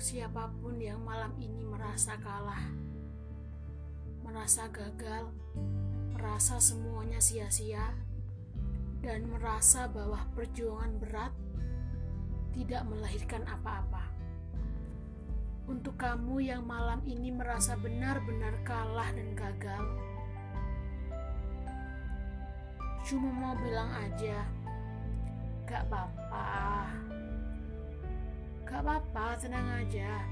siapa pun yang malam ini merasa kalah, merasa gagal, merasa semuanya sia-sia, dan merasa bahwa perjuangan berat tidak melahirkan apa-apa. Untuk kamu yang malam ini merasa benar-benar kalah dan gagal, cuma mau bilang aja, gak apa-apa, gak apa-apa, tenang aja.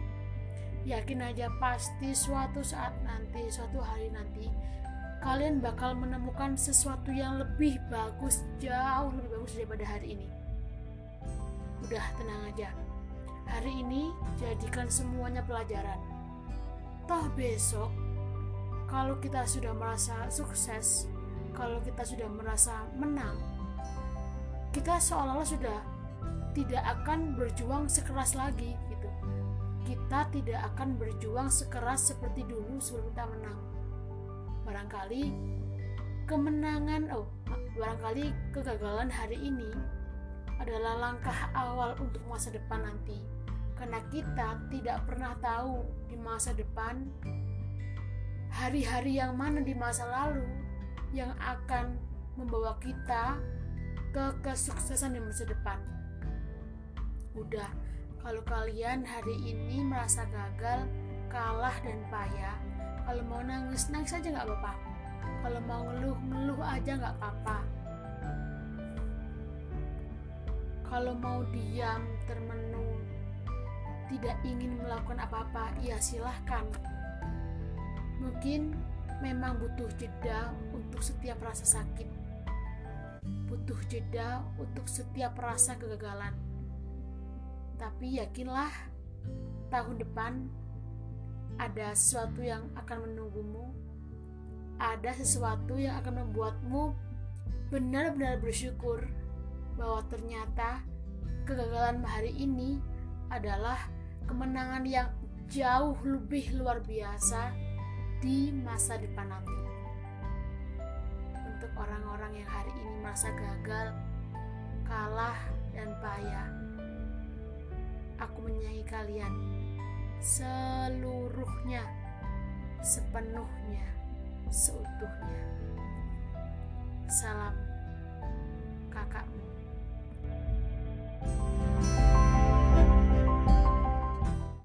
Yakin aja pasti suatu saat nanti, suatu hari nanti, kalian bakal menemukan sesuatu yang lebih bagus, jauh lebih bagus daripada hari ini. Udah tenang aja. Hari ini jadikan semuanya pelajaran. Toh besok kalau kita sudah merasa sukses, kalau kita sudah merasa menang, kita seolah-olah sudah tidak akan berjuang sekeras lagi gitu. Kita tidak akan berjuang sekeras seperti dulu sebelum kita menang. Barangkali kemenangan oh barangkali kegagalan hari ini adalah langkah awal untuk masa depan nanti. Karena kita tidak pernah tahu di masa depan hari-hari yang mana di masa lalu yang akan membawa kita ke kesuksesan di masa depan udah kalau kalian hari ini merasa gagal kalah dan payah kalau mau nangis nangis aja nggak apa-apa. Kalau mau ngeluh ngeluh aja nggak apa-apa. Kalau mau diam termenung tidak ingin melakukan apa-apa ya silahkan. Mungkin memang butuh jeda untuk setiap rasa sakit. Butuh jeda untuk setiap rasa kegagalan tapi yakinlah tahun depan ada sesuatu yang akan menunggumu, ada sesuatu yang akan membuatmu benar-benar bersyukur bahwa ternyata kegagalan hari ini adalah kemenangan yang jauh lebih luar biasa di masa depan nanti. Untuk orang-orang yang hari ini merasa gagal, kalah, dan payah, aku menyayangi kalian seluruhnya, sepenuhnya,